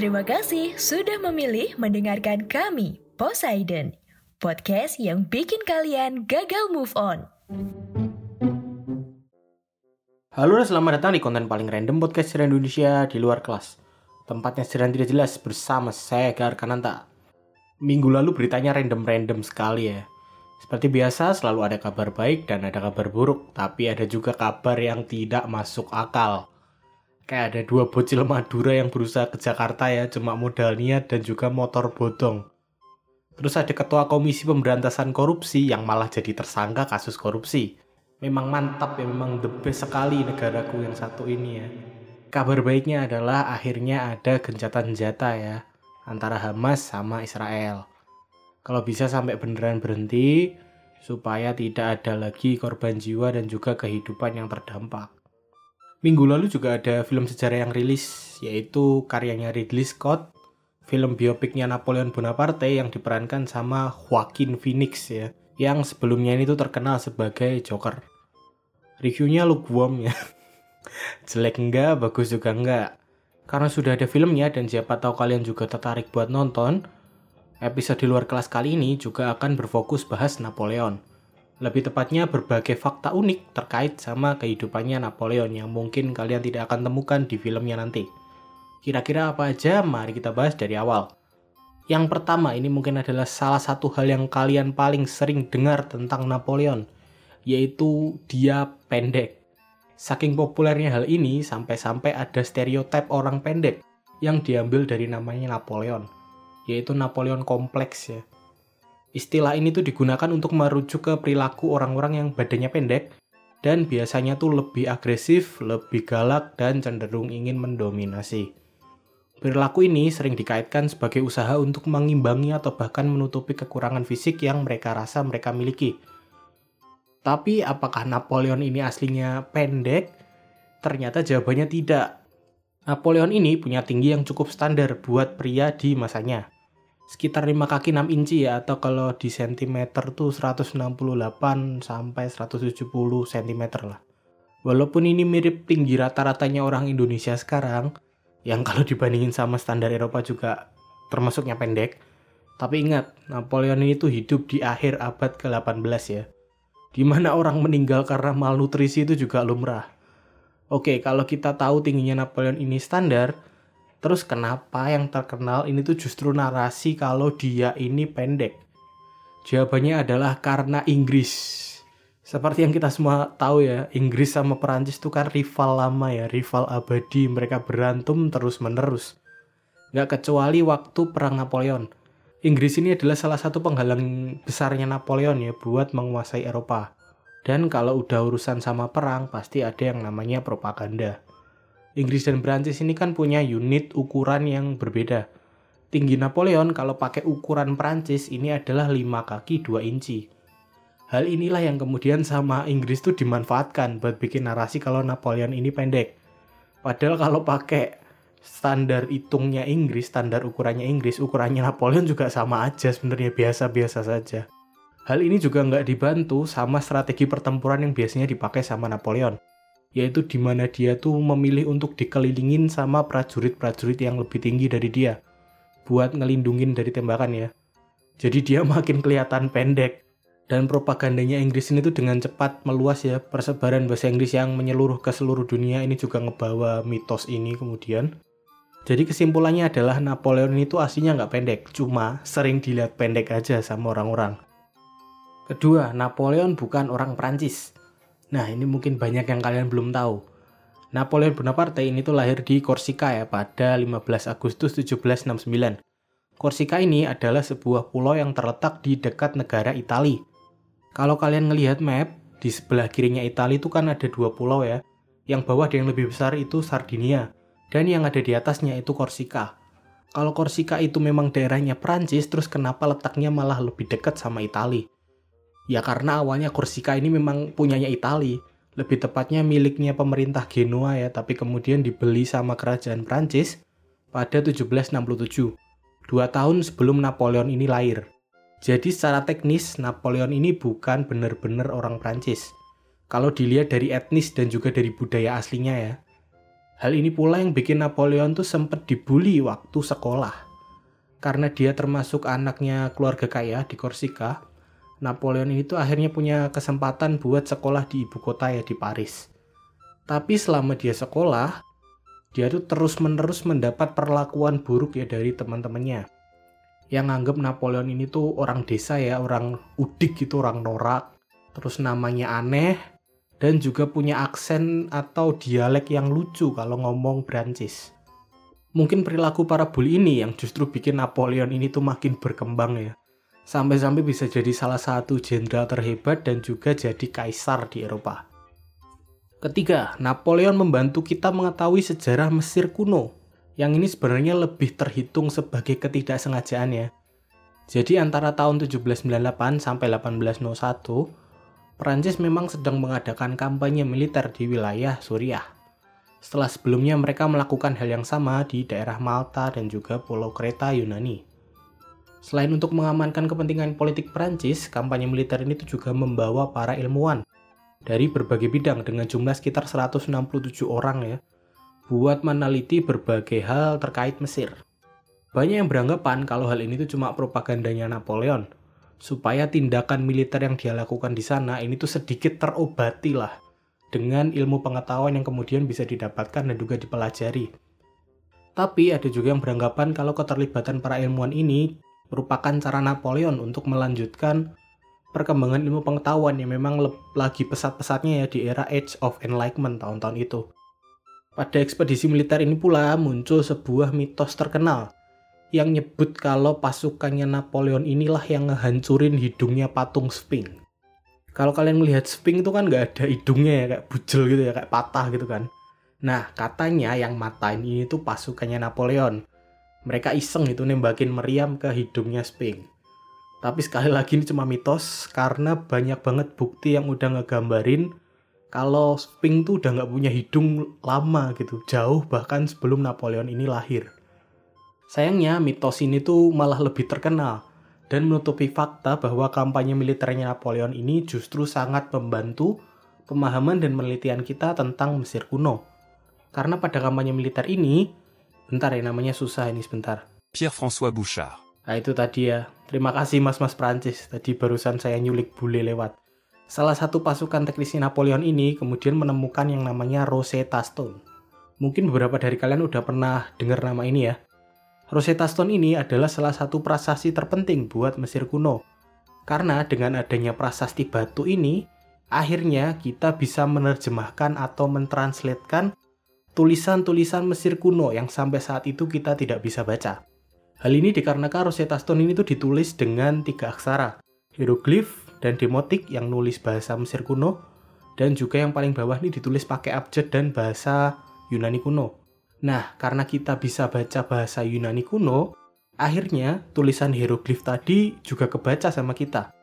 Terima kasih sudah memilih mendengarkan kami, Poseidon, podcast yang bikin kalian gagal move on. Halo dan selamat datang di konten paling random podcast sejarah Indonesia di luar kelas. Tempatnya sedang tidak jelas bersama saya Gar Kananta. Minggu lalu beritanya random-random sekali ya. Seperti biasa selalu ada kabar baik dan ada kabar buruk, tapi ada juga kabar yang tidak masuk akal kayak ada dua bocil Madura yang berusaha ke Jakarta ya cuma modal niat dan juga motor bodong. Terus ada ketua komisi pemberantasan korupsi yang malah jadi tersangka kasus korupsi. Memang mantap ya memang the best sekali negaraku yang satu ini ya. Kabar baiknya adalah akhirnya ada gencatan senjata ya antara Hamas sama Israel. Kalau bisa sampai beneran berhenti supaya tidak ada lagi korban jiwa dan juga kehidupan yang terdampak Minggu lalu juga ada film sejarah yang rilis, yaitu karyanya Ridley Scott, film biopiknya Napoleon Bonaparte yang diperankan sama Joaquin Phoenix ya, yang sebelumnya ini tuh terkenal sebagai Joker. Reviewnya lukewarm ya, jelek enggak, bagus juga enggak. Karena sudah ada filmnya dan siapa tahu kalian juga tertarik buat nonton, episode di luar kelas kali ini juga akan berfokus bahas Napoleon. Lebih tepatnya berbagai fakta unik terkait sama kehidupannya Napoleon yang mungkin kalian tidak akan temukan di filmnya nanti. Kira-kira apa aja? Mari kita bahas dari awal. Yang pertama, ini mungkin adalah salah satu hal yang kalian paling sering dengar tentang Napoleon, yaitu dia pendek. Saking populernya hal ini, sampai-sampai ada stereotip orang pendek yang diambil dari namanya Napoleon, yaitu Napoleon kompleks ya. Istilah ini tuh digunakan untuk merujuk ke perilaku orang-orang yang badannya pendek dan biasanya tuh lebih agresif, lebih galak, dan cenderung ingin mendominasi. Perilaku ini sering dikaitkan sebagai usaha untuk mengimbangi atau bahkan menutupi kekurangan fisik yang mereka rasa mereka miliki. Tapi apakah Napoleon ini aslinya pendek? Ternyata jawabannya tidak. Napoleon ini punya tinggi yang cukup standar buat pria di masanya sekitar 5 kaki 6 inci ya atau kalau di sentimeter tuh 168 sampai 170 cm lah. Walaupun ini mirip tinggi rata-ratanya orang Indonesia sekarang, yang kalau dibandingin sama standar Eropa juga termasuknya pendek. Tapi ingat, Napoleon ini tuh hidup di akhir abad ke-18 ya. Di mana orang meninggal karena malnutrisi itu juga lumrah. Oke, kalau kita tahu tingginya Napoleon ini standar, Terus kenapa yang terkenal ini tuh justru narasi kalau dia ini pendek? Jawabannya adalah karena Inggris. Seperti yang kita semua tahu ya, Inggris sama Perancis itu kan rival lama ya, rival abadi. Mereka berantem terus-menerus. Nggak kecuali waktu Perang Napoleon. Inggris ini adalah salah satu penghalang besarnya Napoleon ya buat menguasai Eropa. Dan kalau udah urusan sama perang, pasti ada yang namanya propaganda. Inggris dan Prancis ini kan punya unit ukuran yang berbeda. Tinggi Napoleon kalau pakai ukuran Prancis ini adalah 5 kaki 2 inci. Hal inilah yang kemudian sama Inggris tuh dimanfaatkan buat bikin narasi kalau Napoleon ini pendek. Padahal kalau pakai standar hitungnya Inggris, standar ukurannya Inggris, ukurannya Napoleon juga sama aja sebenarnya biasa-biasa saja. Hal ini juga nggak dibantu sama strategi pertempuran yang biasanya dipakai sama Napoleon yaitu di mana dia tuh memilih untuk dikelilingin sama prajurit-prajurit yang lebih tinggi dari dia buat ngelindungin dari tembakan ya. Jadi dia makin kelihatan pendek dan propagandanya Inggris ini tuh dengan cepat meluas ya persebaran bahasa Inggris yang menyeluruh ke seluruh dunia ini juga ngebawa mitos ini kemudian. Jadi kesimpulannya adalah Napoleon itu aslinya nggak pendek, cuma sering dilihat pendek aja sama orang-orang. Kedua, Napoleon bukan orang Prancis. Nah, ini mungkin banyak yang kalian belum tahu. Napoleon Bonaparte ini tuh lahir di Korsika ya pada 15 Agustus 1769. Korsika ini adalah sebuah pulau yang terletak di dekat negara Italia. Kalau kalian ngelihat map, di sebelah kirinya Italia itu kan ada dua pulau ya. Yang bawah yang lebih besar itu Sardinia, dan yang ada di atasnya itu Korsika. Kalau Korsika itu memang daerahnya Prancis, terus kenapa letaknya malah lebih dekat sama Italia? Ya karena awalnya Korsika ini memang punyanya Itali, lebih tepatnya miliknya pemerintah Genoa ya, tapi kemudian dibeli sama kerajaan Prancis pada 1767, dua tahun sebelum Napoleon ini lahir. Jadi secara teknis Napoleon ini bukan benar-benar orang Prancis. Kalau dilihat dari etnis dan juga dari budaya aslinya ya. Hal ini pula yang bikin Napoleon tuh sempat dibully waktu sekolah. Karena dia termasuk anaknya keluarga kaya di Korsika, Napoleon ini tuh akhirnya punya kesempatan buat sekolah di ibu kota ya di Paris. Tapi selama dia sekolah, dia tuh terus-menerus mendapat perlakuan buruk ya dari teman-temannya. Yang nganggep Napoleon ini tuh orang desa ya, orang udik gitu, orang norak. Terus namanya aneh, dan juga punya aksen atau dialek yang lucu kalau ngomong Prancis. Mungkin perilaku para bully ini yang justru bikin Napoleon ini tuh makin berkembang ya. Sampai-sampai bisa jadi salah satu jenderal terhebat dan juga jadi kaisar di Eropa. Ketiga, Napoleon membantu kita mengetahui sejarah Mesir kuno. Yang ini sebenarnya lebih terhitung sebagai ketidaksengajaan ya. Jadi antara tahun 1798 sampai 1801, Perancis memang sedang mengadakan kampanye militer di wilayah Suriah. Setelah sebelumnya mereka melakukan hal yang sama di daerah Malta dan juga Pulau Kreta Yunani. Selain untuk mengamankan kepentingan politik Perancis, kampanye militer ini juga membawa para ilmuwan dari berbagai bidang dengan jumlah sekitar 167 orang ya, buat meneliti berbagai hal terkait Mesir. Banyak yang beranggapan kalau hal ini tuh cuma propagandanya Napoleon, supaya tindakan militer yang dia lakukan di sana ini tuh sedikit terobati lah dengan ilmu pengetahuan yang kemudian bisa didapatkan dan juga dipelajari. Tapi ada juga yang beranggapan kalau keterlibatan para ilmuwan ini merupakan cara Napoleon untuk melanjutkan perkembangan ilmu pengetahuan yang memang lagi pesat-pesatnya ya di era Age of Enlightenment tahun-tahun itu. Pada ekspedisi militer ini pula muncul sebuah mitos terkenal yang nyebut kalau pasukannya Napoleon inilah yang ngehancurin hidungnya patung Sphinx. Kalau kalian melihat Sphinx itu kan nggak ada hidungnya ya, kayak bujel gitu ya, kayak patah gitu kan. Nah, katanya yang matain ini tuh pasukannya Napoleon. Mereka iseng itu nembakin meriam ke hidungnya Sphinx. Tapi sekali lagi ini cuma mitos karena banyak banget bukti yang udah ngegambarin kalau Sphinx tuh udah nggak punya hidung lama gitu, jauh bahkan sebelum Napoleon ini lahir. Sayangnya mitos ini tuh malah lebih terkenal dan menutupi fakta bahwa kampanye militernya Napoleon ini justru sangat membantu pemahaman dan penelitian kita tentang Mesir kuno. Karena pada kampanye militer ini, bentar ya namanya susah ini sebentar. Pierre-François Bouchard. Nah itu tadi ya, terima kasih mas-mas Prancis, tadi barusan saya nyulik bule lewat. Salah satu pasukan teknisnya Napoleon ini kemudian menemukan yang namanya Rosetta Stone. Mungkin beberapa dari kalian udah pernah dengar nama ini ya. Rosetta Stone ini adalah salah satu prasasti terpenting buat Mesir kuno. Karena dengan adanya prasasti batu ini, akhirnya kita bisa menerjemahkan atau mentranslatekan tulisan-tulisan Mesir kuno yang sampai saat itu kita tidak bisa baca. Hal ini dikarenakan Rosetta Stone ini tuh ditulis dengan tiga aksara, hieroglif dan demotik yang nulis bahasa Mesir kuno, dan juga yang paling bawah ini ditulis pakai abjad dan bahasa Yunani kuno. Nah, karena kita bisa baca bahasa Yunani kuno, akhirnya tulisan hieroglif tadi juga kebaca sama kita.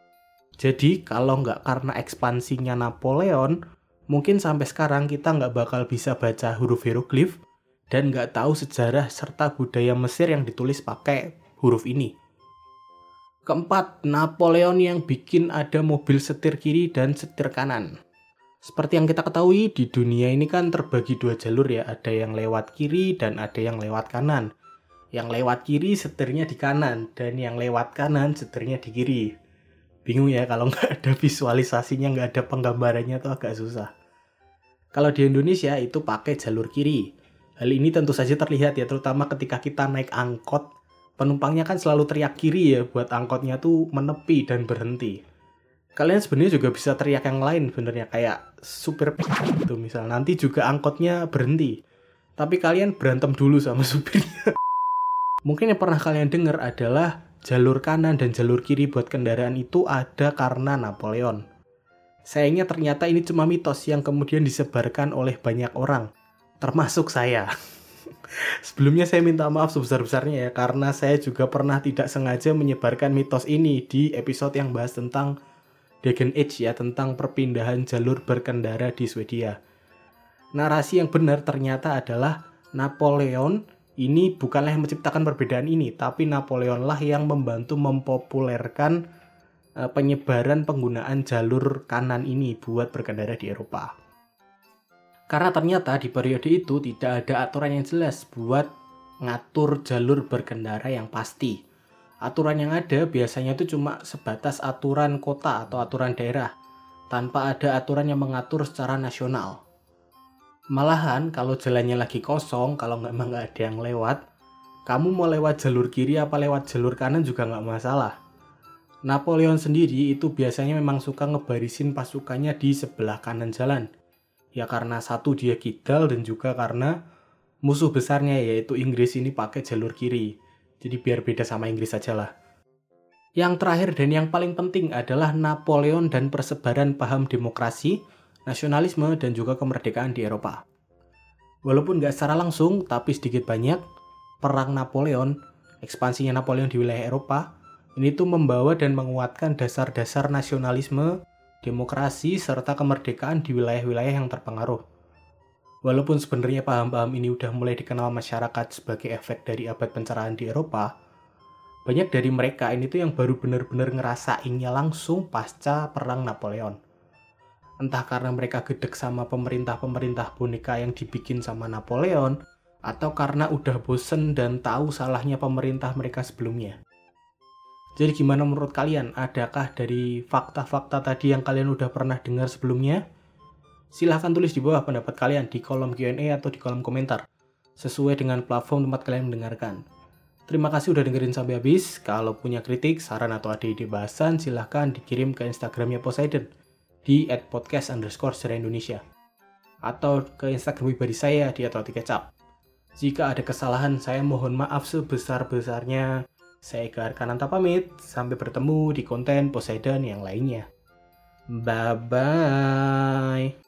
Jadi, kalau nggak karena ekspansinya Napoleon, mungkin sampai sekarang kita nggak bakal bisa baca huruf hieroglif dan nggak tahu sejarah serta budaya Mesir yang ditulis pakai huruf ini. Keempat, Napoleon yang bikin ada mobil setir kiri dan setir kanan. Seperti yang kita ketahui, di dunia ini kan terbagi dua jalur ya, ada yang lewat kiri dan ada yang lewat kanan. Yang lewat kiri setirnya di kanan, dan yang lewat kanan setirnya di kiri. Bingung ya kalau nggak ada visualisasinya, nggak ada penggambarannya tuh agak susah. Kalau di Indonesia itu pakai jalur kiri. Hal ini tentu saja terlihat ya, terutama ketika kita naik angkot, penumpangnya kan selalu teriak kiri ya, buat angkotnya tuh menepi dan berhenti. Kalian sebenarnya juga bisa teriak yang lain sebenarnya kayak supir itu misal. Nanti juga angkotnya berhenti. Tapi kalian berantem dulu sama supirnya. Mungkin yang pernah kalian dengar adalah jalur kanan dan jalur kiri buat kendaraan itu ada karena Napoleon sayangnya ternyata ini cuma mitos yang kemudian disebarkan oleh banyak orang termasuk saya Sebelumnya saya minta maaf sebesar-besarnya ya karena saya juga pernah tidak sengaja menyebarkan mitos ini di episode yang bahas tentang Dagen Age ya tentang perpindahan jalur berkendara di Swedia. Narasi yang benar ternyata adalah Napoleon ini bukanlah yang menciptakan perbedaan ini, tapi Napoleon lah yang membantu mempopulerkan penyebaran penggunaan jalur kanan ini buat berkendara di Eropa. Karena ternyata di periode itu tidak ada aturan yang jelas buat ngatur jalur berkendara yang pasti. Aturan yang ada biasanya itu cuma sebatas aturan kota atau aturan daerah, tanpa ada aturan yang mengatur secara nasional. Malahan kalau jalannya lagi kosong, kalau nggak emang nggak ada yang lewat, kamu mau lewat jalur kiri apa lewat jalur kanan juga nggak masalah. Napoleon sendiri itu biasanya memang suka ngebarisin pasukannya di sebelah kanan jalan. Ya karena satu dia kidal dan juga karena musuh besarnya yaitu Inggris ini pakai jalur kiri. Jadi biar beda sama Inggris saja lah. Yang terakhir dan yang paling penting adalah Napoleon dan persebaran paham demokrasi, nasionalisme, dan juga kemerdekaan di Eropa. Walaupun nggak secara langsung, tapi sedikit banyak, perang Napoleon, ekspansinya Napoleon di wilayah Eropa, ini tuh membawa dan menguatkan dasar-dasar nasionalisme, demokrasi, serta kemerdekaan di wilayah-wilayah yang terpengaruh. Walaupun sebenarnya paham-paham ini udah mulai dikenal masyarakat sebagai efek dari abad pencerahan di Eropa, banyak dari mereka ini tuh yang baru benar-benar ngerasainnya langsung pasca perang Napoleon. Entah karena mereka gedek sama pemerintah-pemerintah boneka yang dibikin sama Napoleon, atau karena udah bosen dan tahu salahnya pemerintah mereka sebelumnya. Jadi gimana menurut kalian? Adakah dari fakta-fakta tadi yang kalian udah pernah dengar sebelumnya? Silahkan tulis di bawah pendapat kalian di kolom Q&A atau di kolom komentar. Sesuai dengan platform tempat kalian mendengarkan. Terima kasih udah dengerin sampai habis. Kalau punya kritik, saran atau ada ide bahasan, silahkan dikirim ke Instagramnya Poseidon di @podcast underscore Indonesia atau ke Instagram pribadi saya di @rotikecap. Jika ada kesalahan, saya mohon maaf sebesar-besarnya. Saya Eka Arkananta pamit, sampai bertemu di konten Poseidon yang lainnya. Bye-bye.